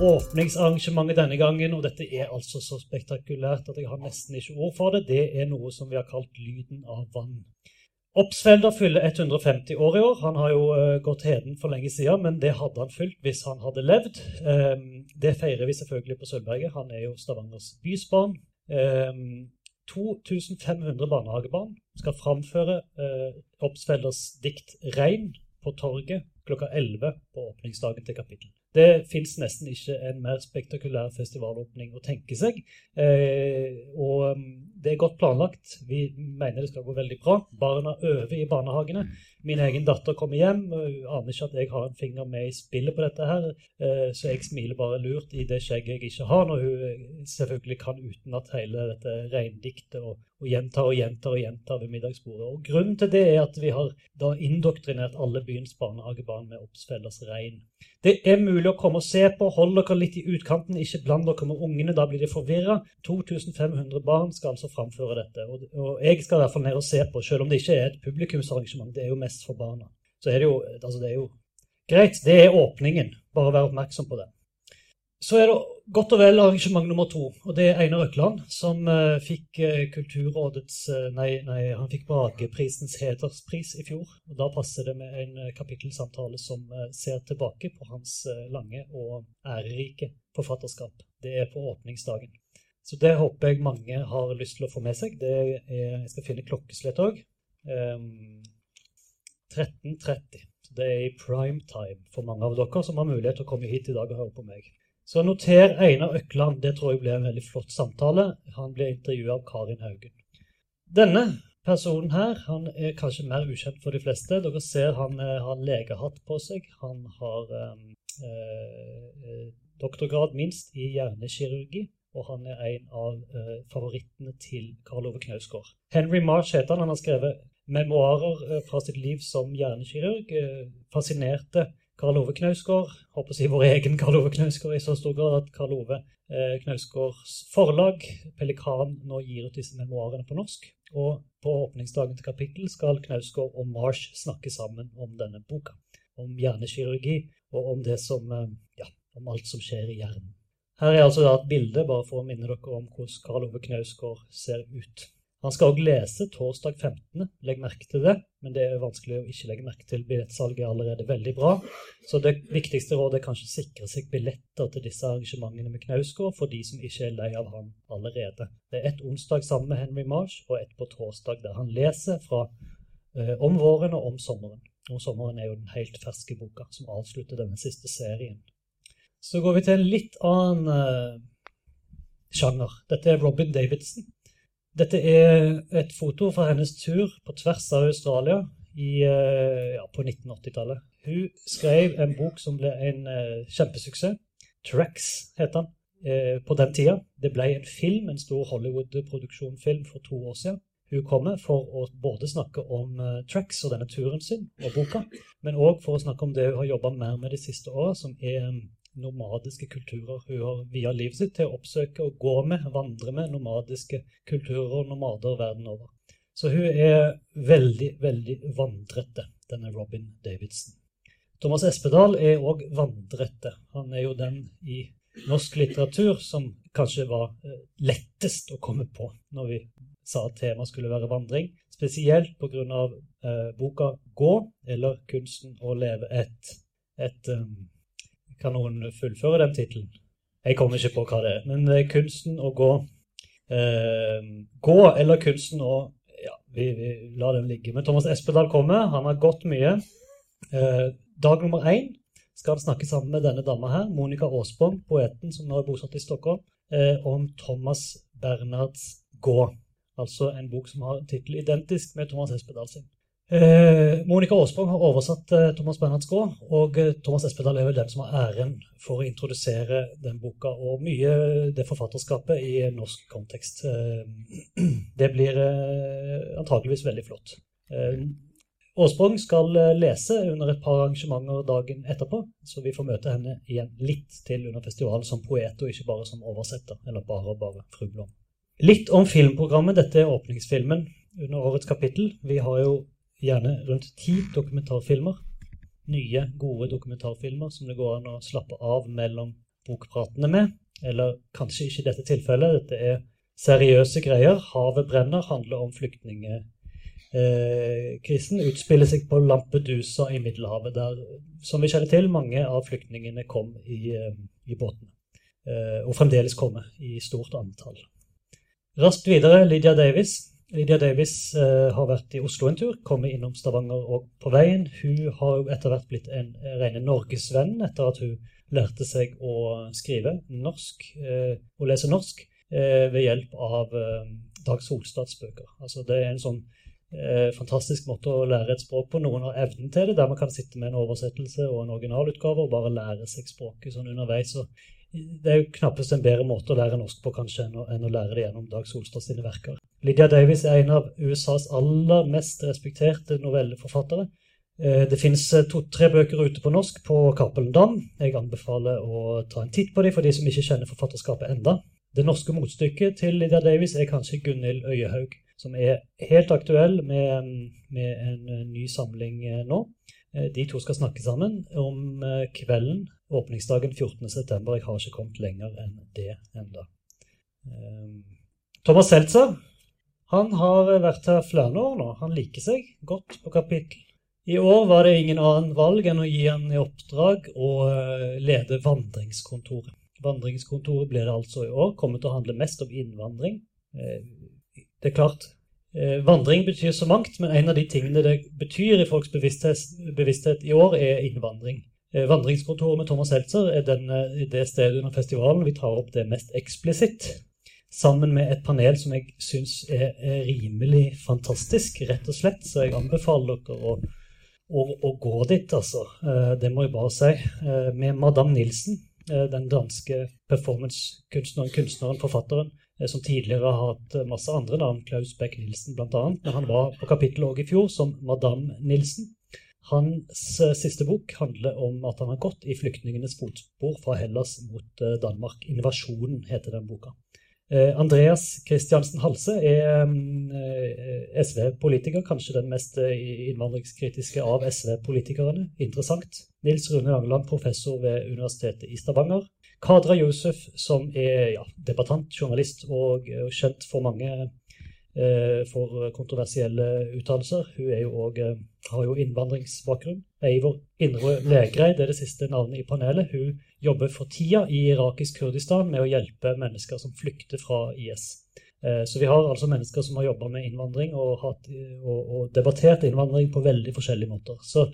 åpningsarrangementet denne gangen, og dette er altså så spektakulært at jeg har nesten ikke ord for det. Det er noe som vi har kalt Lyden av vann. Obsfelder fyller 150 år i år. Han har jo uh, gått heden for lenge siden, men det hadde han fylt hvis han hadde levd. Um, det feirer vi selvfølgelig på Sølvberget. Han er jo Stavangers bysbarn. Um, 2500 barnehagebarn skal framføre uh, dikt 'Rein' på torget klokka 11 på åpningsdagen til kapittel. Det fins nesten ikke en mer spektakulær festivalåpning å tenke seg. Eh, og um, det er godt planlagt. Vi mener det skal gå veldig bra. Barna øver i barnehagene. Min egen datter kommer hjem. Aner ikke at jeg har en finger med i spillet på dette her. Eh, så jeg smiler bare lurt i det skjegget jeg ikke har, når hun eh, selvfølgelig kan utenat hele dette reindiktet og, og gjentar og gjentar og gjentar ved middagsbordet. Og Grunnen til det er at vi har da indoktrinert alle byens barnehagebarn med Obsfellers rein. Det er mulig å komme og se på. Hold dere litt i utkanten, ikke bland dere med ungene. Da blir de forvirra. 2500 barn skal altså framføre dette. Og, og, jeg skal i hvert fall ned og se på, selv om det ikke er et publikumsarrangement. Det er jo mest for barna. Så er det jo, altså det er jo greit. Det er åpningen. Bare vær oppmerksom på det. Så er det godt og vel arrangement nummer to. og Det er Einar Økland, som uh, fikk uh, Kulturrådets uh, nei, nei, han fikk Brageprisens hederspris i fjor. og Da passer det med en kapittelsamtale som ser tilbake på hans lange og ærerike forfatterskap. Det er på åpningsdagen. Så det håper jeg mange har lyst til å få med seg. Er, jeg skal finne klokkeslett òg. Um, 13.30. Det er i prime time for mange av dere som har mulighet til å komme hit i dag og høre på meg. Så noter Einar Økland. Det tror jeg blir en veldig flott samtale. Han blir intervjuet av Karin Haugen. Denne personen her han er kanskje mer ukjent for de fleste. Dere ser han eh, har legehatt på seg. Han har eh, eh, doktorgrad minst i hjernekirurgi. Og han er en av eh, favorittene til Karl Ove Knausgård. Henry Marsh heter han. Han har skrevet memoarer eh, fra sitt liv som hjernekirurg. Fascinerte Karl Ove Knausgård, håper å si vår egen Karl Ove Knausgård i så stor grad at Karl Ove eh, Knausgårds forlag, Pelikan, nå gir ut disse memoarene på norsk. Og på åpningsdagen til kapittel skal Knausgård og Marsh snakke sammen om denne boka. Om hjernekirurgi og om som, eh, ja, om alt som skjer i hjernen. Her er altså et bilde, bare for å minne dere om hvordan Karl Ove Knausgård ser ut. Han skal òg lese torsdag 15. Legg merke til det, men det er vanskelig å ikke legge merke til. Billettsalget er allerede veldig bra. Så det viktigste rådet er kanskje å sikre seg billetter til disse arrangementene med Knausgård for de som ikke er lei av han allerede. Det er ett onsdag sammen med Henry Marsh og ett på torsdag der han leser fra eh, om våren og om sommeren. Om sommeren er jo den helt ferske boka som avslutter denne siste serien. Så går vi til en litt annen eh, sjanger. Dette er Robin Davidson. Dette er et foto fra hennes tur på tvers av Australia i, eh, ja, på 1980-tallet. Hun skrev en bok som ble en uh, kjempesuksess. Tracks het den uh, på den tida. Det ble en film, en stor Hollywood-produksjonfilm for to år siden. Hun kommer for å både snakke om Tracks og denne turen sin og boka, men òg for å snakke om det hun har jobba mer med de siste året, som er um, nomadiske kulturer. Hun har via livet sitt til å oppsøke og gå med, vandre med nomadiske kulturer og nomader verden over. Så hun er veldig, veldig vandrete, denne Robin Davidson. Thomas Espedal er òg vandrete. Han er jo den i norsk litteratur som kanskje var eh, lettest å komme på når vi sa at temaet skulle være vandring. Spesielt pga. Eh, boka 'Gå', eller 'Kunsten å leve et', et um, kan noen fullføre den tittelen? Jeg kommer ikke på hva det er. Men det er kunsten å gå. Eh, gå, eller kunsten å Ja, vi, vi lar den ligge. Men Thomas Espedal kommer. Han har gått mye. Eh, dag nummer én skal han snakke sammen med denne dama her, Monica Aasbong, poeten som nå er bosatt i Stockholm, eh, om Thomas Bernhards Gå. Altså en bok som har tittel identisk med Thomas Espedal sin. Eh, Monica Aasborg har oversatt eh, Thomas Bernhards Gaa, og eh, Thomas Espedal er vel den som har æren for å introdusere den boka og mye det forfatterskapet i norsk kontekst. Eh, det blir antakeligvis veldig flott. Eh, skal lese under et par arrangementer dagen etterpå, så vi får møte henne igjen litt til under festivalen som poet, og ikke bare som oversetter, eller bare og bare fru. Litt om filmprogrammet. Dette er åpningsfilmen under årets kapittel. Vi har jo gjerne rundt ti dokumentarfilmer. Nye, gode dokumentarfilmer som det går an å slappe av mellom bokpratene med. Eller kanskje ikke i dette tilfellet. Dette er seriøse greier. 'Havet brenner' handler om flyktningkrisen. Eh, utspiller seg på Lampedusa i Middelhavet, der som vi kjenner til, mange av flyktningene kom i, eh, i båtene. Eh, og fremdeles kommer i stort antall. Raskt videre Lydia Davis. Lydia Davis uh, har vært i Oslo en tur, kommer innom Stavanger og på veien. Hun har jo etter hvert blitt en rene norgesvenn etter at hun lærte seg å skrive norsk uh, og lese norsk uh, ved hjelp av Dag Solstads bøker. Altså, det er en sånn fantastisk måte å lære et språk på. Noen har evnen til det, der man kan sitte med en oversettelse og en originalutgave og bare lære seg språket sånn underveis. og det er jo knappest en bedre måte å lære norsk på kanskje enn å, enn å lære det gjennom Dag Solstad sine verker. Lydia Davis er en av USAs aller mest respekterte novelleforfattere. Eh, det finnes eh, to-tre bøker ute på norsk på Cappelen Dam. Jeg anbefaler å ta en titt på dem for de som ikke kjenner forfatterskapet enda. Det norske motstykket til Lydia Davis er kanskje Gunhild Øyehaug, som er helt aktuell med, med en ny samling eh, nå. De to skal snakke sammen om kvelden åpningsdagen 14.9. Jeg har ikke kommet lenger enn det ennå. Ehm, Thomas Seltzer han har vært her flere år nå. Han liker seg godt på kapittel. I år var det ingen annen valg enn å gi han i oppdrag å eh, lede Vandringskontoret. Vandringskontoret blir det altså i år. Kommer til å handle mest om innvandring. Eh, det er klart, eh, Vandring betyr så mangt, men en av de tingene det betyr i folks bevissthet, bevissthet i år, er innvandring. Eh, vandringskontoret med Thomas Seltzer er den, eh, det stedet under festivalen vi tar opp det mest eksplisitt. Sammen med et panel som jeg syns er, er, rimelig fantastisk, rett og slett. Så jeg anbefaler dere å, å, å gå dit, altså. Eh, det må jeg bare si. Med Madame Nilsen, den danske performancekunstneren, kunstneren, forfatteren, som tidligere har hatt masse andre navn, Klaus Beck Nilsen bl.a. Men han var på kapittelet òg i fjor som Madame Nilsen. Hans eh, siste bok handler om at han har gått i flyktningenes fotspor fra Hellas mot eh, Danmark. 'Invasjonen' heter den boka. Eh, Andreas Kristiansen Halse er SV-politiker, kanskje den mest innvandringskritiske av SV-politikerne. Interessant. Nils Rune Langeland, professor ved Universitetet i Stavanger. Kadra Yusuf, som er ja, debattant, journalist og kjent for mange Eh, for kontroversielle uttalelser. Hun er jo eh, har jo innvandringsbakgrunn. Eivor Indre Legreid er det siste navnet i panelet. Hun jobber for tida i irakisk Kurdistan med å hjelpe mennesker som flykter fra IS. Eh, så vi har altså mennesker som har jobba med innvandring og, hatt, og, og, debattert innvandring på veldig forskjellige måter. Så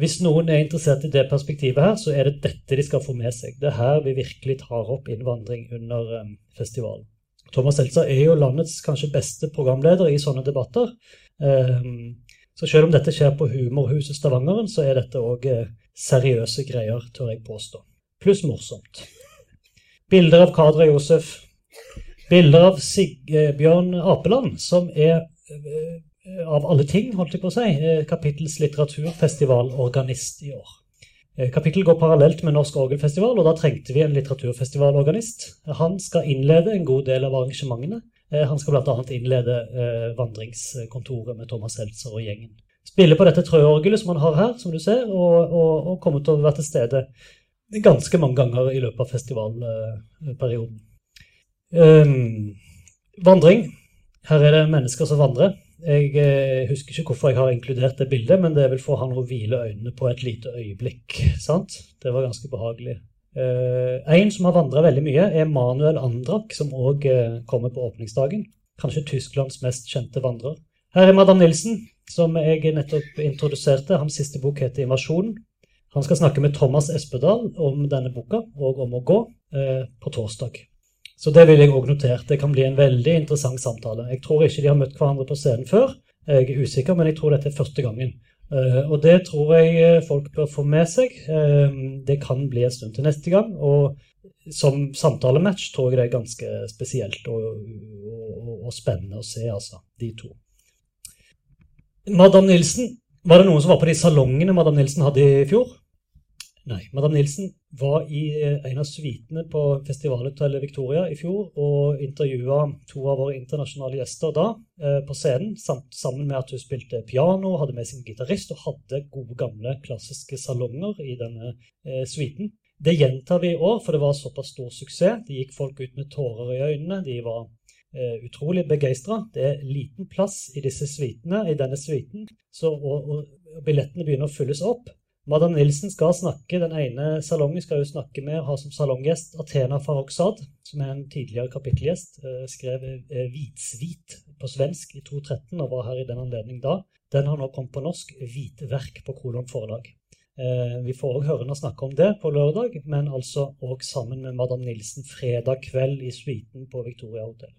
hvis noen er interessert i det perspektivet her, så er det dette de skal få med seg. Det er her vi virkelig tar opp innvandring under festivalen. Thomas Seltzer er jo landets kanskje beste programleder i sånne debatter. Ehm, så selv om dette skjer på Humorhuset Stavangeren, så er dette òg eh, seriøse greier, tør jeg påstå. Pluss morsomt. Bilder av Kadra Josef. Bilder av Sigbjørn Apeland, som er eh, av alle ting, holdt jeg på å si, kapittels litteraturfestivalorganist i år. Kapittel går parallelt med Norsk Orgelfestival, og da trengte vi en litteraturfestivalorganist. Han skal innlede en god del av arrangementene. Eh, han skal bl.a. innlede eh, vandringskontoret med Thomas Seltzer og gjengen. Spille på dette trøorgelet som han har her, som du ser, og, og, og kommer til å være til stede ganske mange ganger i løpet av festivalperioden. Um, vandring. Her er det mennesker som vandrer. Jeg eh, husker ikke hvorfor jeg har inkludert det bildet, men det er vel for han å hvile øynene på et lite øyeblikk. sant? Det var ganske behagelig. Eh, en som har vandra veldig mye, er Manuel Andrak, som òg eh, kommer på åpningsdagen. Kanskje Tysklands mest kjente vandrer. Her er Madam Nilsen, som jeg nettopp introduserte. Hans siste bok heter 'Invasjonen'. Han skal snakke med Thomas Espedal om denne boka, og om å gå, på torsdag. Så det vil jeg òg notere. Det kan bli en veldig interessant samtale. Jeg tror ikke de har møtt hverandre på scenen før. Jeg er usikker, men jeg tror dette er første gangen. Eh, og det tror jeg eh, folk bør få med seg. Eh, det kan bli en stund til neste gang. Og som samtalematch tror jeg det er ganske spesielt og, og, og spennende å se, altså, de to. Madam Nilsen, var det noen som var på de salongene Madam Nilsen hadde i fjor? Nei. Madam Nilsen var i eh, en av suitene på festivalhotellet Victoria i fjor og intervjua to av våre internasjonale gjester da eh, på scenen, sammen med at hun spilte piano, hadde med sin gitarist og hadde gode, gamle klassiske salonger i denne eh, suiten. Det gjentar vi i år, for det var såpass stor suksess. Det gikk folk ut med tårer i øynene. De var eh, utrolig begeistra. Det er liten plass i disse svitene, i denne suiten, og, og billettene begynner å fylles opp. Madam Nilsen skal snakke, Den ene salongen skal hun snakke med ha som salonggjest Athena Farrokhzad, som er en tidligere kapittelgjest. Eh, skrev eh, 'Hvitsvit' på svensk i 2013 og var her i den anledning da. Den har nå kommet på norsk. 'Hvitverk' på Kolon forlag. Eh, vi får òg høre henne snakke om det på lørdag, men altså òg sammen med Madam Nilsen fredag kveld i suiten på Victoria Hotel.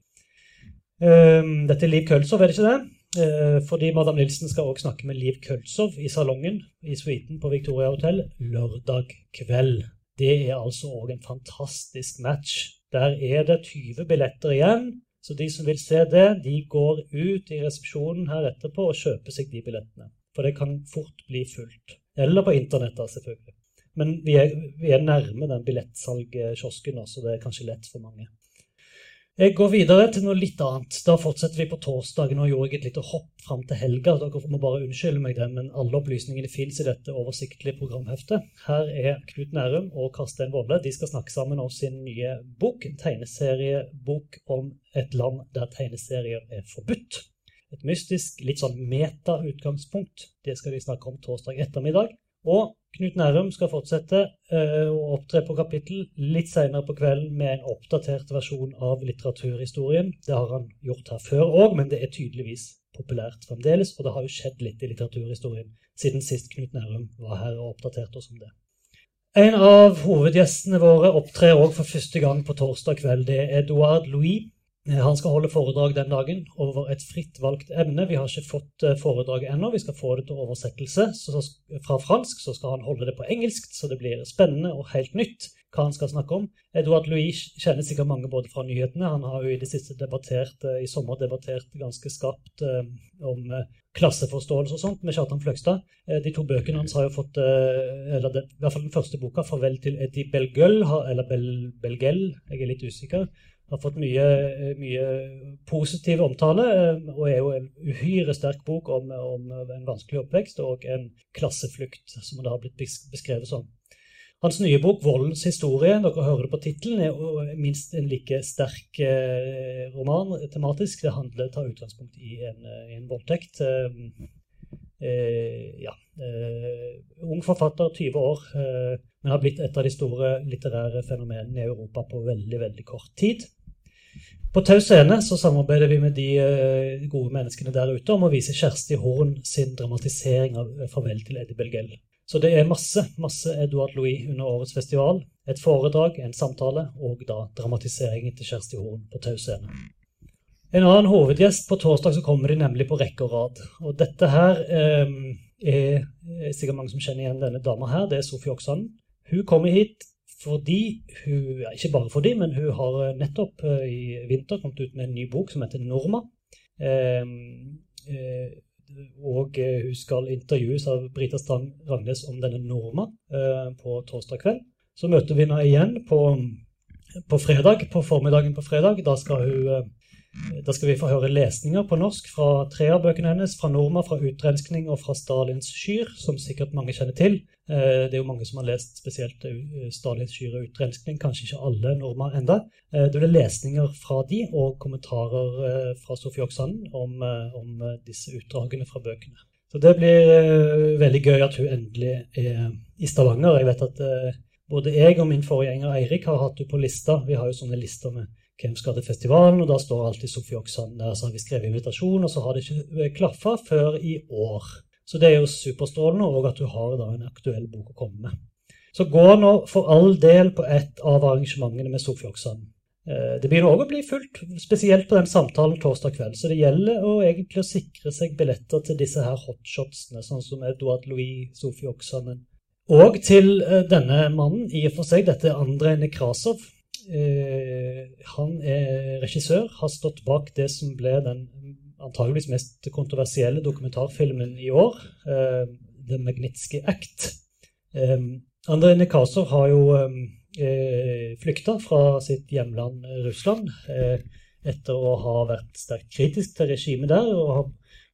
Dette er Liv Kølsov, er det ikke det? Eh, fordi Madam Nilsen skal også snakke med Liv Kølsov i salongen i suiten på Victoria Hotel lørdag kveld. Det er altså òg en fantastisk match. Der er det 20 billetter igjen. Så de som vil se det, de går ut i resepsjonen her etterpå og kjøper seg de billettene. For det kan fort bli fullt. Eller på internett, selvfølgelig. Men vi er, vi er nærme den billettsalgkiosken, så det er kanskje lett for mange. Jeg går videre til noe litt annet. Da fortsetter vi på torsdag. Nå gjorde jeg et lite hopp fram til helga. Dere må bare unnskylde meg det, men alle opplysningene fins i dette oversiktlige programheftet. Her er Knut Nærum og Karstein Wolle. De skal snakke sammen om sin nye bok, tegneseriebok om et land der tegneserier er forbudt. Et mystisk, litt sånn meta-utgangspunkt. Det skal vi snakke om torsdag ettermiddag. Og Knut Nærum skal fortsette uh, å opptre på kapittel litt senere på kvelden med en oppdatert versjon av litteraturhistorien. Det har han gjort her før òg, men det er tydeligvis populært fremdeles. Og det har jo skjedd litt i litteraturhistorien siden sist Knut Nærum var her og oppdaterte oss om det. En av hovedgjestene våre opptrer òg for første gang på torsdag kveld. Det er Eduard Louis. Eh, han skal holde foredrag den dagen over et fritt valgt emne. Vi har ikke fått eh, foredraget ennå, vi skal få det til oversettelse så, fra fransk. Så skal han holde det på engelsk, så det blir spennende og helt nytt hva han skal snakke om. Edouard Louis kjenner sikkert mange både fra nyhetene. Han har jo i det siste debattert, eh, i sommer debattert ganske skarpt om klasseforståelse og sånt med Kjartan Fløgstad. De to bøkene hans har jo fått eller det, I hvert fall den første boka, 'Farvel til Eddie Belgøl', eller Bel, Belgel, jeg er litt usikker har fått mye, mye, positiv omtale, eh, og er jo en uhyre sterk bok om, om, en vanskelig oppvekst og en klasseflukt, som det har blitt beskrevet som. Hans nye bok 'Voldens historie', dere hører det på tittelen, er minst en like sterk eh, roman tematisk. Det handler, tar utgangspunkt i en, en voldtekt. Eh, ja, ung forfatter, 20 år, men har blitt et av de store litterære fenomenene i Europa på veldig, veldig kort tid. På Tau Scene samarbeider vi med de eh, gode menneskene der ute om å vise Kjersti Horn sin dramatisering av eh, 'Farvel til Eddie Belgell'. Så det er masse masse Edouard Louis under årets festival. Et foredrag, en samtale og da dramatiseringen til Kjersti Horn på Tau Scene. En annen hovedgjest på torsdag så kommer de nemlig på rekke og rad. Og dette her eh, er sikkert mange som kjenner igjen denne dama her. Det er Sofie Oksanen. Hun kommer hit fordi hun Ikke bare fordi, men hun har eh, nettopp eh, i vinter kommet ut med en ny bok som heter 'Norma'. Ehm, eh, og hun skal intervjues av Brita Strand Rangnes om denne Norma på torsdag kveld. Så møter vi henne igjen på, på, fredag, på formiddagen på fredag. Da skal, hun, da skal, vi få høre lesninger på norsk fra tre av bøkene hennes. Fra Norma, fra 'Utrenskning' og fra 'Stalins skyr', som sikkert mange kjenner til. Eh, det er jo mange som har lest spesielt 'Stalins skyr' og utrenskning, kanskje ikke alle 'Norma' enda. Eh, det blir lesninger fra de, og kommentarer fra Sofie Oksanen om, om, disse utdragene fra bøkene. Så det blir veldig gøy at hun endelig er i Stavanger. Jeg vet at både jeg og min forgjenger Eirik har hatt henne på lista. Vi har jo sånne lister med hvem skal til festivalen, og da står alltid Sofie Oksan der. Så har vi skrevet invitasjon, og så har det ikke klaffa før i år. Så det er jo superstrålende, og at du har da en aktuell bok å komme med. Så gå nå for all del på et av arrangementene med Sofie Oksan. Eh, det begynner òg å bli fullt, spesielt på den samtalen torsdag kveld. Så det gjelder å egentlig å sikre seg billetter til disse her hotshotsene, sånn som Eduard Louis, Sofie Oksanen. Og til eh, denne mannen, i og for seg, dette er Andrej Nekrasov. Eh, han er regissør, har stått bak det som ble den antageligvis mest kontroversielle dokumentarfilmen i år, uh, The Magnitsky Act. Um, Andrej Nekasov har jo flykta fra sitt hjemland Russland etter å ha vært sterkt kritisk til regimet der og har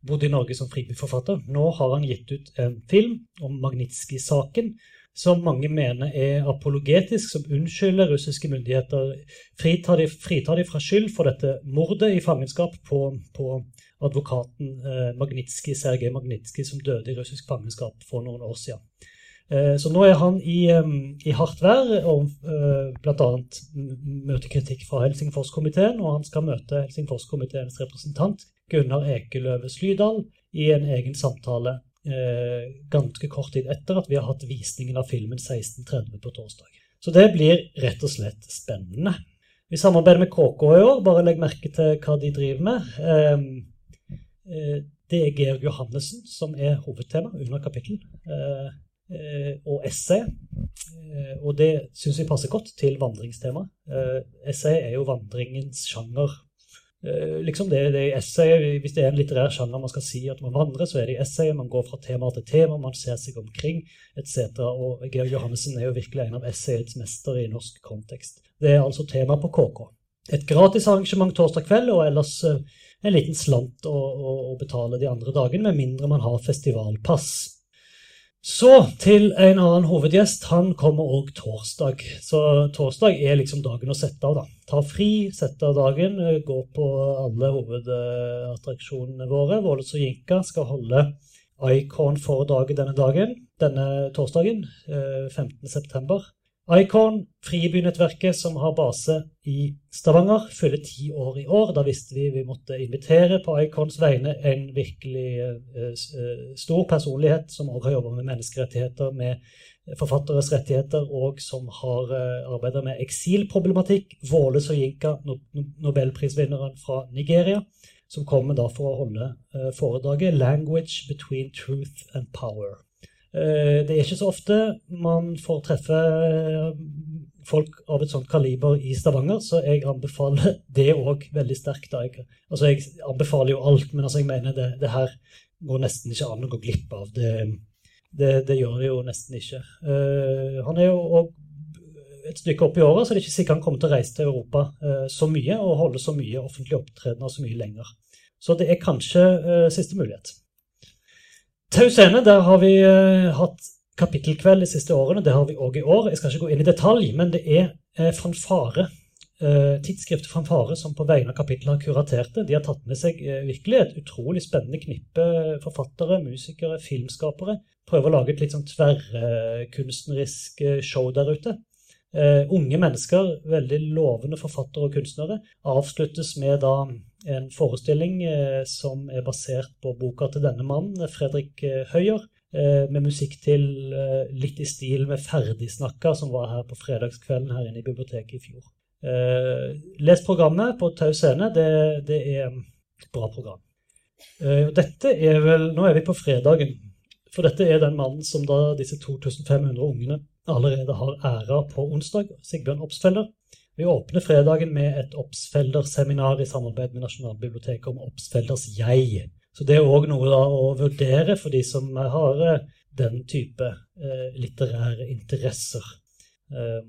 bodd i Norge som fribyforfatter. Nå har han gitt ut en film om Magnitsky-saken, som mange mener er apologetisk, som unnskylder russiske myndigheter, fritar de, fritar de fra skyld for dette mordet i fangenskap på, på advokaten eh, Magnitskij, Sergej Magnitskij, som døde i russisk fangenskap for noen år siden. Eh, så nå er han i, i hardt vær og eh, bl.a. møter kritikk fra Helsingforskomiteen, og han skal møte Helsingforskomiteens representant Gunnar Ekeløve Slydal i en egen samtale ganske kort tid etter at vi har hatt visningen av filmen 1630 på torsdag. Så det blir rett og slett spennende. Vi samarbeider med KK i år. Bare legg merke til hva de driver med. Eh, eh, det er Georg Johannessen som er hovedtema under kapittel. Eh, eh, og essay. Eh, og det syns vi passer godt til vandringstema. essay er jo vandringens sjanger Eh, liksom det, det er essay, Hvis det er en litterær sjanger man skal si at man vandrer, så er det i essay. Man går fra tema til tema, man ser seg omkring etc. Og Georg Johannessen er jo virkelig en av essayets mestere i norsk kontekst. Det er altså tema på KK. Et gratis arrangement torsdag kveld, og ellers eh, en liten slant å, å, å betale de andre dagene, med mindre man har festivalpass. Så til en annen hovedgjest. Han kommer òg torsdag. Så torsdag er liksom dagen å sette av, da. Ta fri, sette av dagen, gå på alle hovedattraksjonene våre. Våles og Jinka skal holde Icon-foredraget denne dagen, denne torsdagen, 15.9. Icon, Fribynettverket som har base i Stavanger, fyller ti år i år. Da visste vi vi måtte invitere på Icons vegne en virkelig uh, stor personlighet som også har jobba med menneskerettigheter, med forfatteres rettigheter, og som har uh, eh, arbeida med eksilproblematikk. Våle Soyinka, no nobelprisvinneren fra Nigeria, som kommer da for å holde uh, foredraget 'Language between truth and power'. Eh, det er ikke så ofte man får treffe eh, folk av et sånt kaliber i Stavanger, så jeg anbefaler det òg veldig sterkt. Jeg, altså jeg anbefaler jo alt, men altså jeg mener det, det, her går nesten ikke an å gå glipp av. Det, det, det gjør det jo nesten ikke. Uh, han er jo òg et stykke opp i året, så det er ikke sikkert han kommer til å reise til Europa så mye og holde så mye offentlige opptredener så mye lenger. Så det er kanskje siste mulighet. Tau Scene, der har vi uh, hatt kapittelkveld de siste årene. Det har vi òg i år. Jeg skal ikke gå inn i detalj, men det er uh, Fanfare, uh, tidsskriftet Fanfare som på vegne av kapittelet har kuratert det. De har tatt med seg uh, virkelig et utrolig spennende knippe forfattere, musikere, filmskapere. Prøver å lage et litt sånn tverrkunstnerisk show der ute. Unge mennesker, veldig lovende forfattere og kunstnere, avsluttes med da en forestilling uh, som er basert på boka til denne mannen, Fredrik uh, Høyer, med musikk til litt i stil med Ferdigsnakka, som var her på fredagskvelden her inne i biblioteket i fjor. les programmet på Tau Scene. Det, det, er et bra program. dette er vel Nå er vi på fredagen. For dette er den mannen som da disse 2500 ungene allerede har æra på onsdag, Sigbjørn Opsfelder. Vi åpner fredagen med et Obsfelder-seminar i samarbeid med Nasjonalbiblioteket om Obsfelders jeg. Så det er òg noe å vurdere for de som har eh, den type eh, litterære interesser. Eh,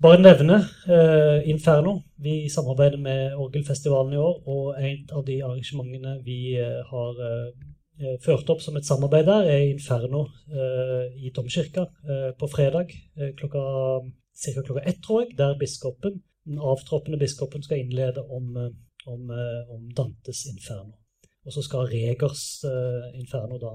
bare nevne eh, Inferno. Vi samarbeider med Orgelfestivalen i år, og en av de arrangementene vi eh, har ført opp som et samarbeid der, er Inferno i domkirka på fredag klokka, ca. klokka ett, tror jeg, der biskopen, den avtroppende biskopen skal innlede om, om, om Dantes Inferno. Og så skal Regers Inferno da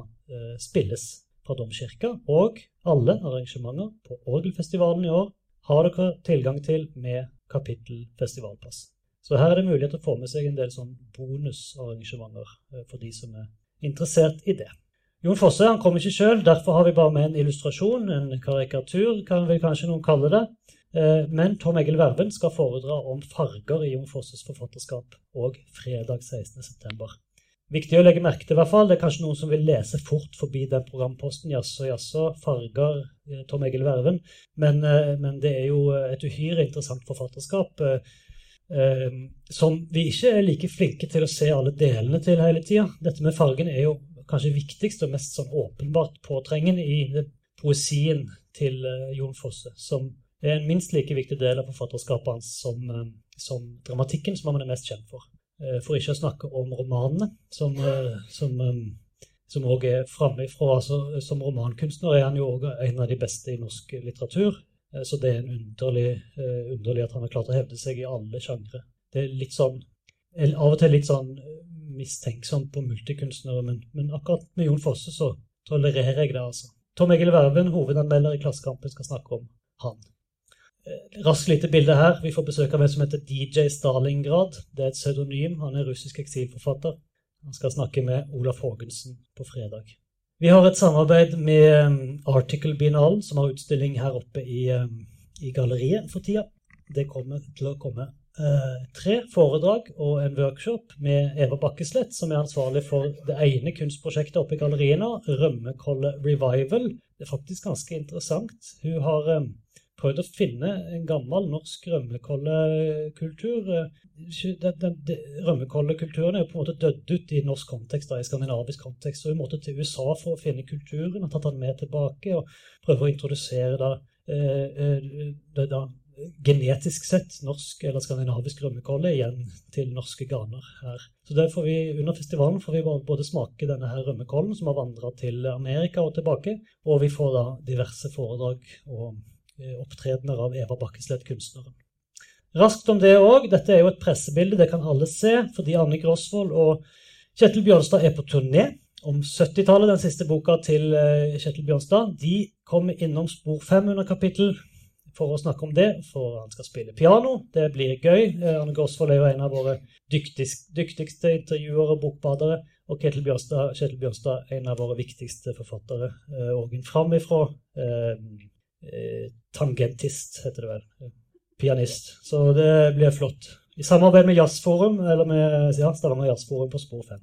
spilles fra domkirka. Og alle arrangementer på Orgelfestivalen i år har dere tilgang til med kapittelfestivalpass. Så her er det mulighet til å få med seg en del sånn bonusarrangementer for de som er interessert i det. Jon Fosse han kom ikke sjøl, derfor har vi bare med en illustrasjon, en karikatur, kan vi kanskje noen kalle det. Eh, men Tom Egil Verven skal foredra om farger i Jon Fosses forfatterskap og fredag 16.9. Viktig å legge merke til, i hvert fall. Det er kanskje noen som vil lese fort forbi den programposten. Jaså, jaså, farger eh, Tom Egil Verven. Men, eh, men, det er jo et uhyre interessant forfatterskap som vi ikke er like flinke til å se alle delene til hele tida. Dette med fargen er jo kanskje viktigst og mest sånn åpenbart påtrengende i poesien til eh, Jon Fosse, som er en minst like viktig del av forfatterskapet hans som, eh, som, dramatikken, som han er mest kjent for. Eh, for ikke å snakke om romanene, som, som, som også er framifrå. Altså, som romankunstner er han jo òg en av de beste i norsk litteratur. Så det er underlig, underlig at han har klart å hevde seg i alle sjangre. Det er litt sånn, av og til litt sånn mistenksom på multikunstnere, men, men akkurat med Jon Fosse så tolererer jeg det, altså. Tom Egil Verven, hovedanmelder i Klassekampen, skal snakke om han. Eh, raskt lite bilde her. Vi får besøk av en som heter DJ Stalingrad. Det er et pseudonym. Han er russisk eksilforfatter. Han skal snakke med Olaf Haagensen på fredag. Vi har et samarbeid med um, Article Biennalen, som har utstilling her oppe i, um, i galleriet for tida. Det kommer til å komme tre foredrag og en workshop med Eva Bakkeslett, som er ansvarlig for det ene kunstprosjektet oppe i galleriet Rømmekolle Revival. Det er faktisk ganske interessant. Hun har um, prøvd å finne en gammel norsk rømmekollekultur. Rømmekollekulturen er jo på en måte dødd ut i norsk kontekst, i skandinavisk kontekst. Så hun måtte til USA for å finne kulturen og tatt den med tilbake og prøve å introdusere da, eh, eh, det da genetisk sett norsk eller skandinavisk rømmekolle igjen til norske ganer her. Så vi, Under festivalen får vi både smake denne her rømmekollen som har vandra til Amerika og tilbake, og vi får da diverse foredrag og Eh, opptredener av Eva Bakkeslett, kunstneren. Raskt om det òg. Dette er jo et pressebilde, det kan alle se, fordi Anne Grosvold og Kjetil Bjørnstad er på turné om 70-tallet, den siste boka til eh, Kjetil Bjørnstad. De kommer innom spor 5 under kapittel for å snakke om det, for han skal spille piano. Det blir gøy. Arne Anne er jo en av våre dyktigste, dyktigste intervjuere og bokbadere. Og Kjetil Bjørstad, Kjetil Bjørstad, en av våre viktigste forfattere. Og en framifrå Eh, tangentist, heter det vel. Pianist. Så det blir flott. I samarbeid med Jazzforum, eller med ja, Stavanger Jazzforum på spor 5.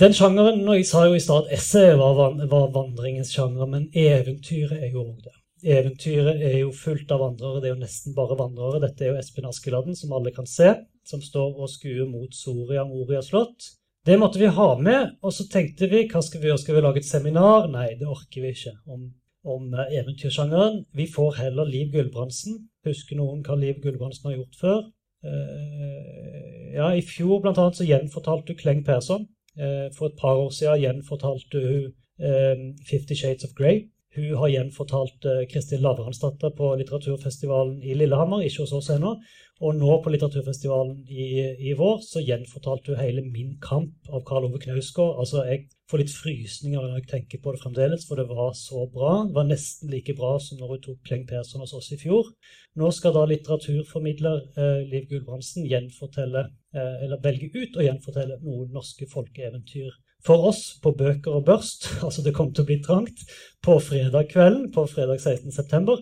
Den sjangeren, og Jeg sa jo i stad at essayet var, var, vandringens sjanger, men eventyret er jo òg det. Eventyret er jo fullt av vandrere. Det er jo nesten bare vandrere. Dette er jo Espen Askeladden, som alle kan se, som står og skuer mot Soria Moria slott. Det måtte vi ha med, og så tenkte vi hva skal vi gjøre? Skal vi lage et seminar? Nei, det orker vi ikke. Om om eh, eventyrsjangeren. Vi får heller Liv Gulbrandsen. Husker noen hva Liv Gulbrandsen har gjort før? Uh, ja, I fjor blant annet så gjenfortalte du Kleng Persson. Uh, for et par år siden gjenfortalte hun uh, Fifty Shades of Grey. Hun har gjenfortalt Kristin Lavransdatter på litteraturfestivalen i Lillehammer, ikke hos oss ennå. Og nå på litteraturfestivalen i, i, vår så gjenfortalte hun hele Min kamp av Karl Ove Knausgård. Altså, jeg får litt frysninger når jeg tenker på det fremdeles, for det var så bra. Det var nesten like bra som når hun tok Kleng Persson hos oss i fjor. Nå skal da litteraturformidler eh, Liv Gulbrandsen gjenfortelle, eh, eller velge ut og gjenfortelle noen norske folkeeventyr for oss på Bøker og Børst. Altså det kommer til å bli trangt på fredag kvelden, på fredag 16.9.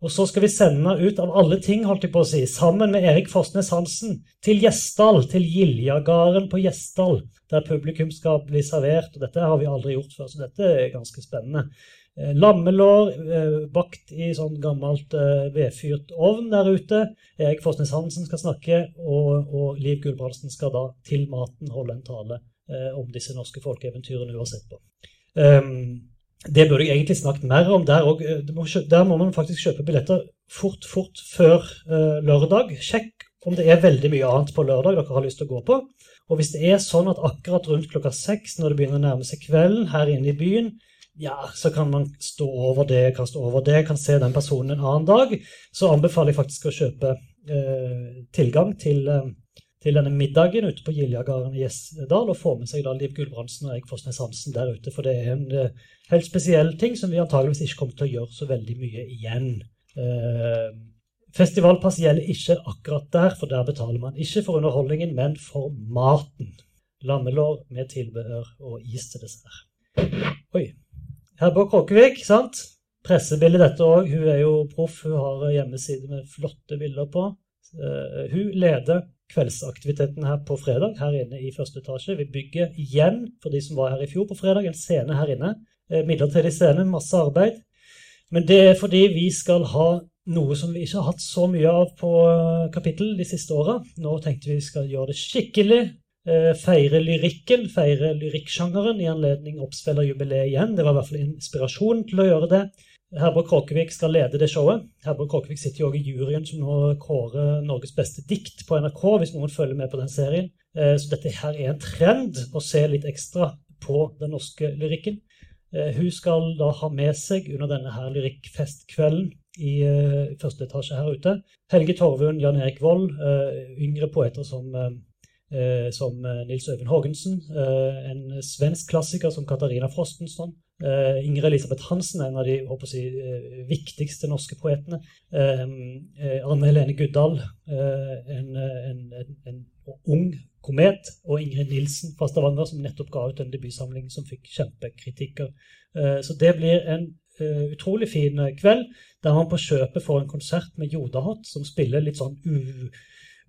Og så skal vi sende ut av alle ting, holdt jeg på å si, sammen med Erik Forsnes Hansen til Gjesdal, til Giljagarden på Gjesdal, der publikum skal bli servert. og Dette har vi aldri gjort før, så dette er ganske spennende. Eh, lammelår eh, bakt i sånn gammelt eh, vedfyrt ovn der ute. Erik Forsnes Hansen skal snakke, og, og Liv Gulbrandsen skal da til maten holde en tale om disse norske folkeeventyrene uansett på. Um, det burde jeg egentlig snakket mer om. Der, og, eh, der må man faktisk kjøpe billetter fort, fort før uh, lørdag. Sjekk om det er veldig mye annet på lørdag dere har lyst til å gå på. Og hvis det er sånn at akkurat rundt klokka seks, når det begynner å nærme seg kvelden her inne i byen, ja, så kan man stå over det, kan stå over det, kan se den personen en annen dag, så anbefaler jeg faktisk å kjøpe eh, tilgang til uh, til denne middagen ute på Giljagarden i Gjesdal og få med seg da Liv Gulbrandsen og Erik Fossnes Hansen der ute. For det er en uh, helt spesiell ting som vi antageligvis ikke kommer til å gjøre så veldig mye igjen. Uh, Festivalpass gjelder ikke akkurat der, for der betaler man ikke for underholdningen, men for maten. Lammelår med tilbehør og is til dessert. Oi. Herborg Kråkevik, sant? Pressebilde dette òg. Hun er jo proff. Hun har hjemmeside med flotte bilder på. Uh, hun leder kveldsaktiviteten her på fredag, her inne i første etasje. Vi bygger igjen, for de som var her i fjor på fredag, en scene her inne. Eh, midlertidig scene, masse arbeid. Men det er fordi vi skal ha noe som vi ikke har hatt så mye av på eh, kapittel de siste åra. Nå tenkte vi skal gjøre det skikkelig. Eh, feire lyrikken, feire lyrikksjangeren i anledning Oppspillerjubileet igjen. Det var i hvert fall inspirasjonen til å gjøre det. Herborg Kråkevik skal lede det showet. Herborg Kråkevik sitter jo også i juryen som nå kårer Norges beste dikt på NRK, hvis noen følger med på den serien. Eh, så dette her er en trend å se litt ekstra på den norske lyrikken. Hun skal da ha med seg under denne her lyrikkfestkvelden i første etasje her ute Helge Torvund, Jan Erik Vold, yngre poeter som Eh, som eh, Nils Øyvind Haagensen, eh, en svensk klassiker som Katarina Frostenson, Ingrid Elisabeth Hansen, er en av de si, viktigste norske poetene. Anne Helene Guddal, en, en, en, en, ung komet. Og Ingrid Nilsen fra Stavanger, som nettopp ga ut en debutsamling som fikk kjempekritikker. Så det blir en utrolig fin kveld, der man på kjøpet får en konsert med Jodahot, som spiller litt sånn u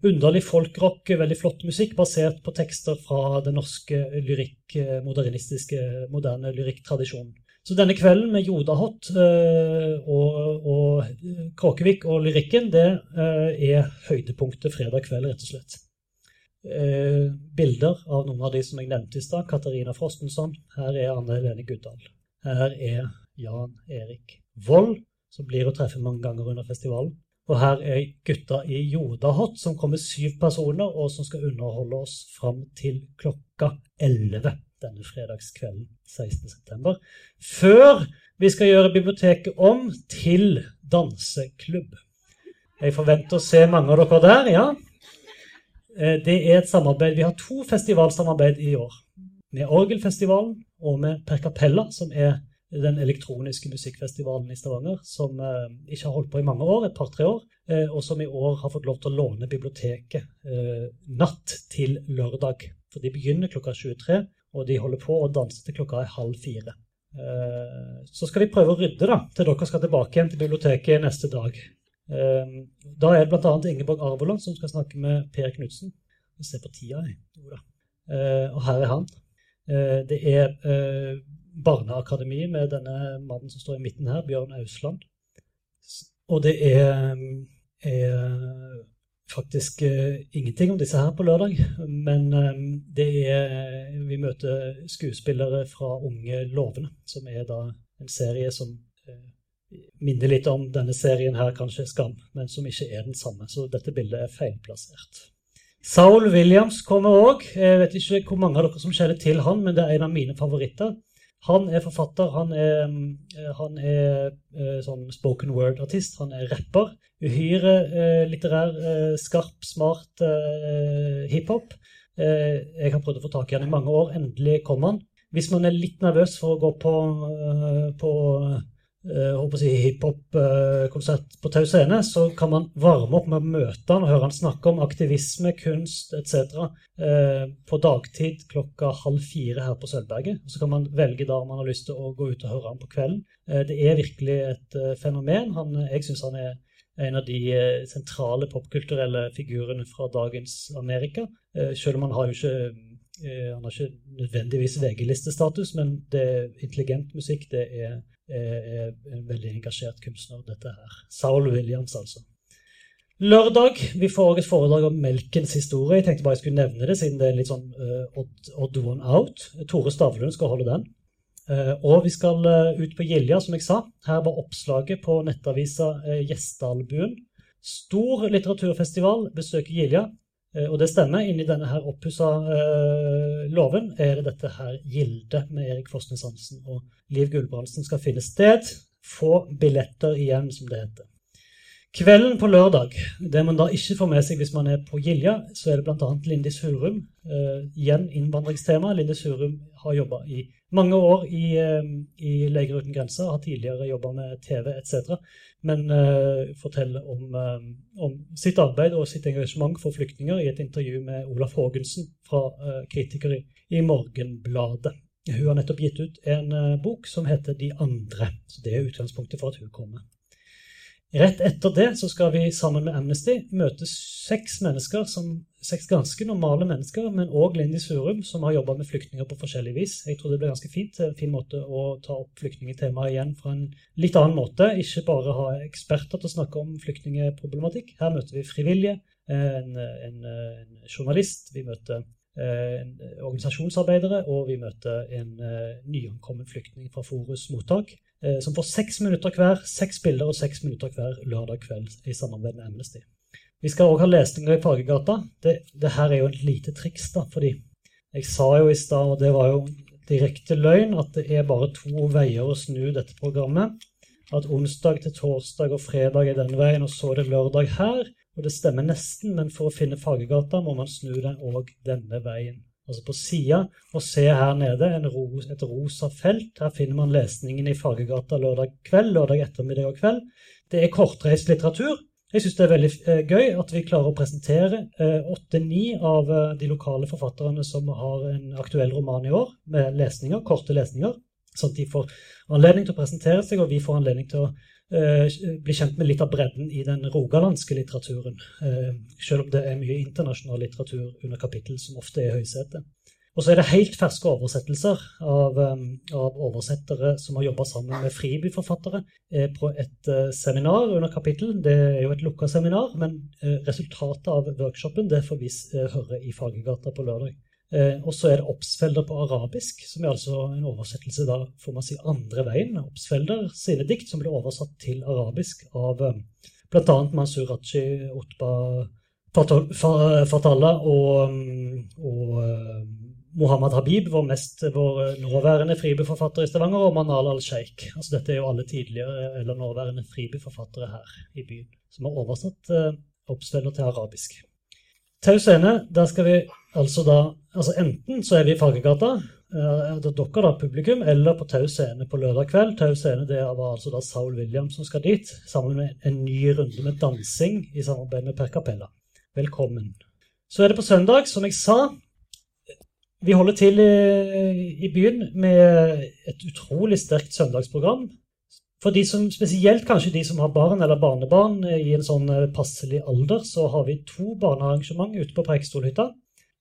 underlig folkrock, veldig flott musikk basert på tekster fra den norske lyrikk, eh, modernistiske, moderne lyrikktradisjonen. Så denne kvelden med Jodahot eh, og, og eh, Kråkevik og lyrikken, det er høydepunktet fredag kveld, rett og slett. Bilder av noen av de som jeg nevnte i stad. Katarina Frostensson. Her er Anne Helene Guddal. Her er Jan Erik Vold, som blir å treffe mange ganger under festivalen. Og her er gutta i Jodahot, som kommer syv personer, og som skal underholde oss fram til klokka 11 denne fredagskvelden 16.9. Før vi skal gjøre biblioteket om til danseklubb. Jeg forventer å se mange av dere der, ja. Eh, det er et samarbeid. Vi har to festivalsamarbeid i år. Med Orgelfestivalen og med Per Capella, som er den elektroniske musikkfestivalen i Stavanger, som eh, ikke har holdt på i mange år, et par-tre år, eh, og som i år har fått lov til å låne biblioteket eh, natt til lørdag. For de begynner klokka 23, og de holder på å danse til klokka er halv fire. Eh, så skal vi prøve å rydde da, til dere skal tilbake igjen til biblioteket neste dag. Eh, da er det bl.a. Ingeborg Arvoland som skal snakke med Per Knutsen. Se på tida, jeg. Eh, og her er han. det er barneakademi med denne mannen som står i midten her, Bjørn Ausland. Og det er, er faktisk uh, ingenting om disse her på lørdag. Men um, det er Vi møter skuespillere fra Unge lovende, som er da en serie som uh, minner litt om denne serien her, kanskje Skam, men som ikke er den samme. Så dette bildet er feilplassert. Saul Williams kommer òg. Jeg vet ikke hvor mange av dere som kjenner til han, men det er en av mine favoritter. Han er forfatter, han er, eh, han er uh, sånn spoken word-artist, han er rapper. Uhyre uh, litterær, skarp, smart hiphop. jeg har prøvd å få tak i han i mange år. Endelig kom han. Hvis man er litt nervøs for å gå på, på uh, si hiphop-konsert på Tau Scene, så kan man varme opp med å møte han og høre han snakke om aktivisme, kunst etc. Uh, på dagtid klokka halv fire her på Sølvberget. Så kan man velge da om man har lyst til å gå ut og høre han på kvelden. Uh, det er virkelig et fenomen. Han, jeg syns han er en av de sentrale popkulturelle figurene fra dagens Amerika. Selv om han har jo ikke han har ikke nødvendigvis VG-listestatus, men det er intelligent musikk. Det er er en veldig engasjert kunstner, dette her. Saul Williams, altså. Lørdag vi får også et foredrag om melkens historie. Jeg tenkte bare jeg skulle nevne det, siden det er litt sånn uh, odd, one out. Tore Stavlund skal holde den. Uh, og vi skal uh, ut på Gilja, som jeg sa. Her var oppslaget på nettavisa uh, Gjesdalbuen. Stor litteraturfestival besøker Gilja. Eh, og det stemmer. Inni denne her oppussa uh, låven er det dette her gildet med Erik Fosnes Hansen og Liv Gulbrandsen skal finne sted. Få billetter igjen, som det heter. Kvelden på lørdag, det man da ikke får med seg hvis man er på Gilja, så er det bl.a. Lindis Hurum. Uh, igjen innvandringstema. Lindis Hurum har jobba i mange år i, uh, i Leger uten grenser, har tidligere jobba med TV etc. Men uh, forteller om, om, sitt arbeid og sitt engasjement for flyktninger i et intervju med Olaf Haagensen fra kritiker i, i Morgenbladet. Hun har nettopp gitt ut en bok som heter De andre. Så det er utgangspunktet for at hun kommer. Rett etter det så skal vi sammen med Amnesty møte seks mennesker, som, seks ganske normale mennesker, men òg Lindy Surum, som har jobba med flyktninger på forskjellig vis. Jeg tror det blir ganske fint. En fin måte å ta opp flyktningtemaet igjen fra en litt annen måte. Ikke bare ha eksperter til å snakke om flyktningeproblematikk. Her møter vi frivillige, en, en, en journalist, vi møter organisasjonsarbeidere, og vi møter en uh, nyankommen flyktning fra Forus mottak. Eh, som får seks minutter hver, seks bilder og seks minutter hver lørdag kveld i samarbeid med Amnesty. Vi skal òg ha lesninger i Fargegata. Det, det, her er jo et lite triks, da, fordi jeg sa jo i stad, og det var jo direkte løgn at det er bare to veier å snu dette programmet. At onsdag til torsdag og fredag er denne veien, og så er det lørdag her. Og det stemmer nesten, men for å finne Fagergata må man snu den òg denne veien. Altså på sida, og se her nede ros, et rosa felt. Her finner man lesningen i Fagergata lørdag kveld, lørdag ettermiddag og kveld. Det er kortreist litteratur. Jeg syns det er veldig eh, gøy at vi klarer å presentere eh, åtte-ni av eh, de lokale forfatterne som har en aktuell roman i år, med lesninger, korte lesninger. Sånn at de får anledning til å presentere seg, og vi får anledning til å bli kjent med litt av bredden i den rogalandske litteraturen. Selv om det er mye internasjonal litteratur under kapittel som ofte er i høysetet. Og så er det helt ferske oversettelser av, um, av oversettere som har jobba sammen med fribyforfattere eh, på et seminar under kapittel. Det er jo et lukka seminar, men resultatet av workshopen det får vi høre i Fagergata på lørdag. Og så er det Obsfelder på arabisk, som er altså en oversettelse da, får man si, andre veien. Obsfelder sine dikt som ble oversatt til arabisk av um, bl.a. Mansur Raji, Otba Fatalla og, um, og Mohammed Habib, vår, mest, vår nåværende fribyforfatter i Stavanger, og Manal al-Sheikh. Altså, dette er jo alle tidligere eller nåværende fribyforfattere her i byen, som har oversatt eh, oppsveller til arabisk. Tau scene, der skal vi altså da altså Enten så er vi i Fargegata, eh, dere da, publikum, eller på Tau scene på lørdag kveld. Tau scene det var altså da Saul Williams som skal dit, sammen med en ny runde med dansing i samarbeid med Per Capella. Velkommen. Så er det på søndag, som jeg sa, vi holder til i, byen med et utrolig sterkt søndagsprogram. For de som, spesielt kanskje de som har barn eller barnebarn i en sånn eh, passelig alder, så har vi to barnearrangement ute på Preikestolhytta.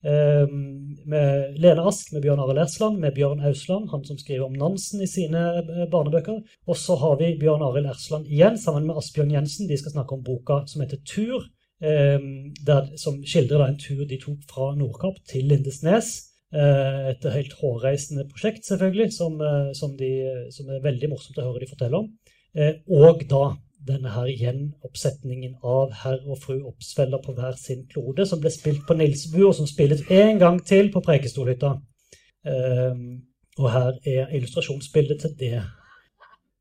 Ehm, med Lene Ask med Bjørn Arild Ersland, med Bjørn Ausland, han som skriver om Nansen i sine eh, barnebøker. Og så har vi Bjørn Arild Ersland igjen, sammen med Asbjørn Jensen. De skal snakke om boka som heter Tur, ehm, der, som skildrer en tur de tok fra Nordkapp til Lindesnes. Eh, et helt hårreisende prosjekt, selvfølgelig, som, eh, som, de, som, er veldig morsomt å høre de fortelle om. Eh, og da denne her gjenoppsetningen av herr og fru Oppsfeller på hver sin klode, som ble spilt på Nilsbu, og som spilles en gang til på Prekestolhytta. Og her er illustrasjonsbildet til det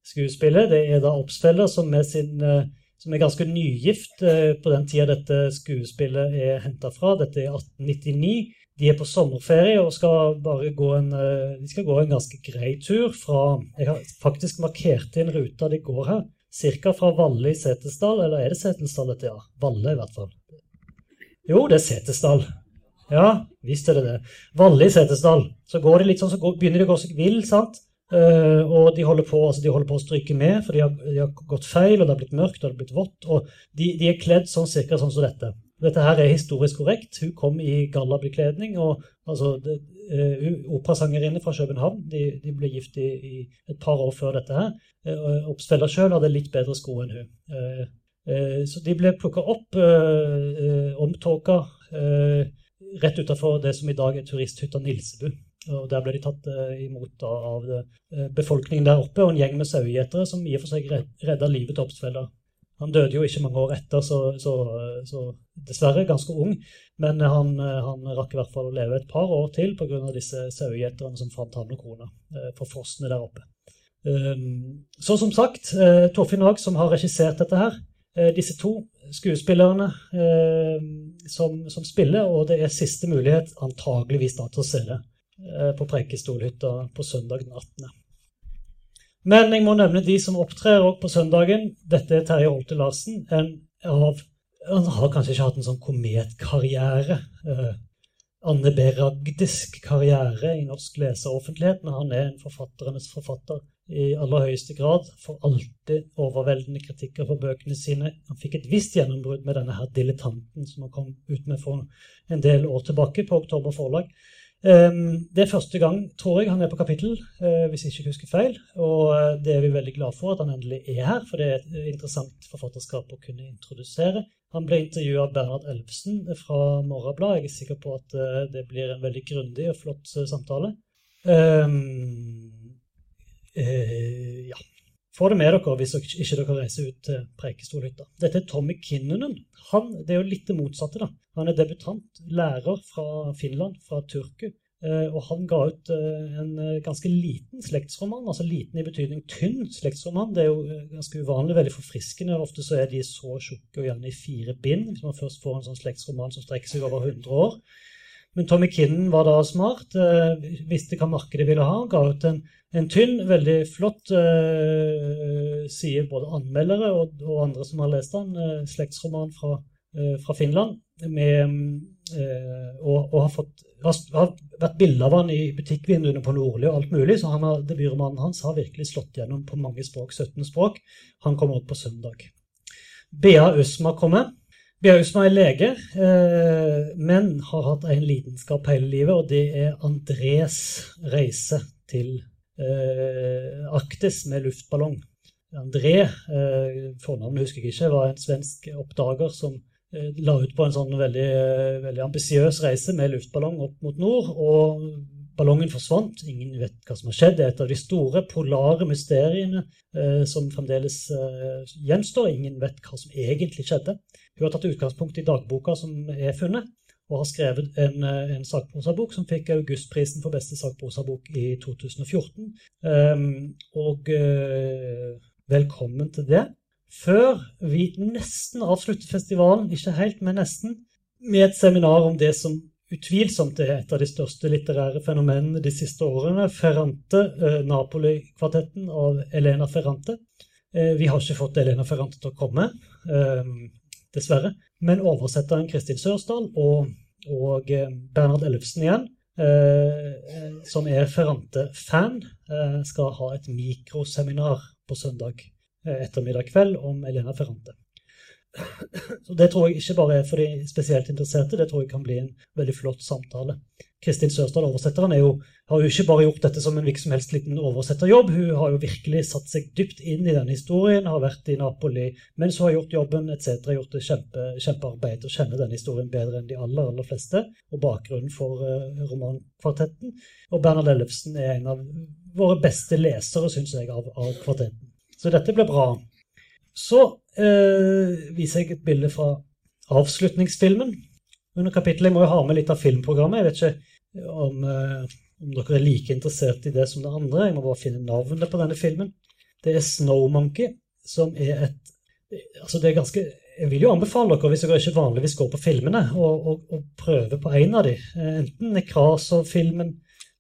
skuespillet. Det er da Oppsfeller som, som er ganske nygift på den tida dette skuespillet er henta fra. Dette er 1899. De er på sommerferie og skal bare gå en, eh, de skal gå en ganske grei tur fra Jeg har faktisk markert inn ruta de går her. Ca. fra Valle i Setesdal. Eller er det Setesdal dette, ja? Valle, i hvert fall. Jo, det er Setesdal. Ja, visst er det det. Valle i Setesdal. Så går de litt sånn, så går, begynner de å gå seg vill, sant? Uh, og de holder, på, altså de holder, på, å stryke med, for de har, de har, gått feil, og det har blitt mørkt og det har blitt vått. Og de, de er kledd sånn cirka sånn som dette. Dette her er historisk korrekt. Hun kom i gallabekledning. og altså, uh, Operasangerinne fra København. De, de ble gift i, i, et par år før dette. her. Uh, Oppspiller sjøl hadde litt bedre sko enn hun. Uh, uh, så de ble plukka opp, uh, omtåka, rett utafor det som i dag er turisthytta Nilsebu. Og Der ble de tatt imot av befolkningen der oppe og en gjeng med sauegjetere som i og for seg redda livet til Oppsfeller. Han døde jo ikke mange år etter, så, så, så dessverre ganske ung. Men han, han, rakk i hvert fall å leve et par år til pga. disse sauegjeterne som fant ham og kona eh, på fossene der oppe. Um, så som sagt, eh, Torfinn Haag som har regissert dette her. Eh, disse to skuespillerne som, som, spiller, og det er siste mulighet antageligvis da til å se det på Preikestolhytta på søndag den 18. Men jeg må nevne de som opptrer òg på søndagen. Dette er Terje Holte Larsen. En av, han har kanskje ikke hatt en sånn kometkarriere. Eh, Anne B. Ragdisk karriere i norsk leseroffentlighet, men han er en forfatternes forfatter i aller høyeste grad. Får alltid overveldende kritikker for bøkene sine. Han fikk et visst gjennombrudd med denne her dilettanten som han kom ut med for en del år tilbake på Oktober Forlag. Ehm, det er første gang, tror jeg, han er på kapittel, eh, hvis jeg ikke husker feil. Og eh, det er vi veldig glad for at han endelig er her, for det er et interessant forfatterskap å kunne introdusere. Han ble intervjua av Bernhard Elvesen fra Morgenbladet. Jeg er sikker på at eh, det blir en veldig grundig og flott samtale. Um, uh, ja. Få det med dere hvis dere ikke dere reiser ut til Preikestolhytta. Dette er Tommy Kinnunen. Han, det er jo litt det motsatte. da. Han er debutant, lærer fra Finland, fra Turku. Og han ga ut en ganske liten slektsroman, altså liten i betydning tynn slektsroman. Det er jo ganske uvanlig, veldig forfriskende. Ofte så er de så tjukke og gjerne i fire bind, hvis man først får en sånn slektsroman som strekker seg over 100 år. Men Tommy Kinnan var da smart, visste hva markedet ville ha, ga ut en en tynn, veldig flott, sier både anmeldere og, og, andre som har lest den, slektsroman fra, fra, Finland. Med, og, og, har, fått, har, vært bilde av han i butikkvinduene på Nordli og alt mulig, så han har, debutromanen hans har virkelig slått gjennom på mange språk, 17 språk. Han kommer opp på søndag. Bea Usma kommer. Bea Usma er lege, men har hatt en lidenskap hele livet, og det er Andres reise til Eh, Arktis med luftballong. André, eh, fornavnet husker jeg ikke, var en svensk oppdager som eh, la ut på en sånn veldig, veldig ambisiøs reise med luftballong opp mot nord. og Ballongen forsvant. Ingen vet hva som har skjedd. Det er et av de store polare mysteriene eh, som fremdeles eh, gjenstår. Ingen vet hva som egentlig skjedde. Hun har tatt utgangspunkt i dagboka som er funnet og har skrevet en, eh, en sakprosabok som fikk Augustprisen for beste sakprosabok i 2014. Um, ehm, og eh, velkommen til det. Før vi nesten avslutter festivalen, ikke helt, men nesten, med et seminar om det som utvilsomt er et av de største litterære fenomenene de siste årene, Ferrante, uh, Napoli-kvartetten av Elena Ferrante. Uh, vi har ikke fått Elena Ferrante til å komme, dessverre. Men oversetteren Kristin Sørsdal og og eh, Bernhard Ellefsen igjen, eh, som er Ferrante-fan, eh, skal ha et mikroseminar på søndag ettermiddag kveld om Elena Ferrante. Så Det tror jeg ikke bare er for de spesielt interesserte, det tror jeg kan bli en veldig flott samtale. Kristin Sørsdal, oversetteren, jo, har jo ikke bare gjort dette som en som helst liten oversetterjobb. Hun har jo virkelig satt seg dypt inn i denne historien, har vært i Napoli mens hun har gjort jobben etc. Gjort det kjempe, kjempearbeid og kjenner denne historien bedre enn de aller aller fleste. Og bakgrunnen for uh, romankvartetten. Og Bernhard Ellefsen er en av våre beste lesere, syns jeg, av, av, kvartetten. Så dette blir bra. Så eh, viser jeg et bilde fra avslutningsfilmen under kapittelet. Jeg må jo ha med litt av filmprogrammet. Jeg vet ikke om, eh, om, dere er like interessert i det som det andre. Jeg må bare finne navnet på denne filmen. Det er Snow Monkey, som er et Altså, det er ganske Jeg vil jo anbefale dere, hvis dere ikke vanligvis går på filmene, å prøve på en av de. Eh, enten Nekrasov-filmen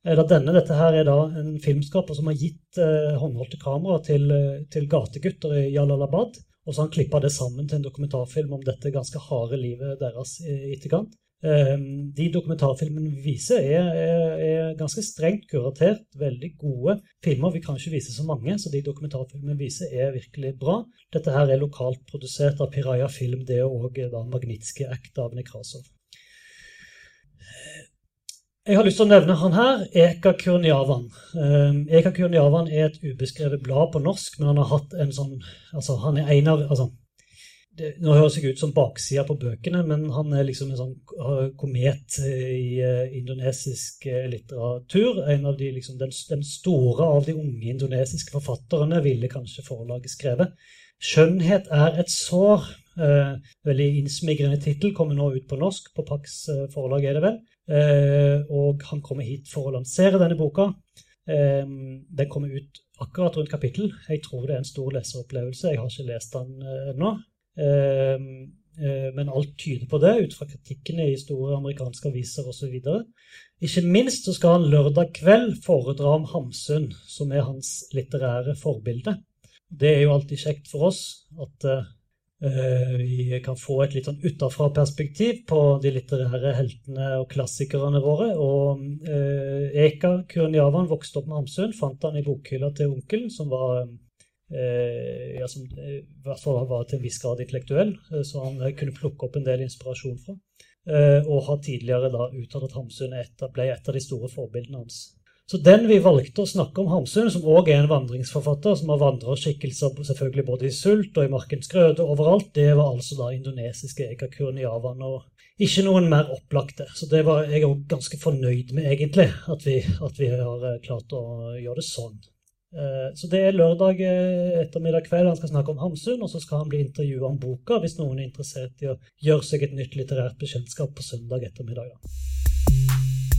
eller denne. Dette her er da en filmskaper som har gitt eh, håndholdte kamera til, til gategutter i Jalalabad. Og så har han klippa det sammen til en dokumentarfilm om dette ganske harde livet deres i etterkant. Eh, de dokumentarfilmene vi viser, er, er, er, ganske strengt kuratert. Veldig gode filmer. Vi kan ikke vise så mange, så de dokumentarfilmene vi viser, er virkelig bra. Dette her er lokalt produsert av Piraya Film. Det er òg Magnitskij Act av Nekrasov. Jeg har lyst til å nevne han her, Eka Kurnjavan. Um, Eka Kurniavan er et ubeskrevet blad på norsk, men han har hatt en sånn altså Han er en av altså, det, Nå høres det ut som baksida på bøkene, men han er liksom en sånn komet i uh, indonesisk litteratur. En av de, liksom, den, den, store av de unge indonesiske forfatterne, ville kanskje forlaget skrevet. 'Skjønnhet er et sår'. Veldig innsmigrende tittel. Kommer nå ut på norsk. På Pax forlag er det vel. Eh, og han kommer hit for å lansere denne boka. Eh, den kommer ut akkurat rundt kapittel. Jeg tror det er en stor leseropplevelse. Jeg har ikke lest den eh, ennå. Men alt tyder på det, ut fra kritikkene i store amerikanske aviser osv. Ikke minst så skal han lørdag kveld foredra om Hamsun, som er hans litterære forbilde. Det er jo alltid kjekt for oss at Eh, vi kan få et litt sånn utafra-perspektiv på de litterære heltene og klassikerne våre. Og eh, Eka Kurniavan vokste opp med Hamsun, fant han i bokhylla til onkelen, som var eh, ja, som i hvert fall var til en viss grad intellektuell, så han kunne plukke opp en del inspirasjon fra. Og har tidligere da uttalt at Hamsun ble et av de store forbildene hans. Så den vi valgte å snakke om Hamsun, som òg er en vandringsforfatter, som har vandrerskikkelser selvfølgelig både i sult og i markens grøde overalt, det var altså da indonesiske Ekakurniavan, og ikke noen mer opplagte. Så det var jeg òg ganske fornøyd med, egentlig, at vi, at vi, har eh, klart å gjøre det sånn. Eh, så det er lørdag eh, ettermiddag kveld han skal snakke om Hamsun, og så skal han bli intervjua om boka hvis noen er interessert i å gjøre seg et nytt litterært bekjentskap på søndag ettermiddag. Da.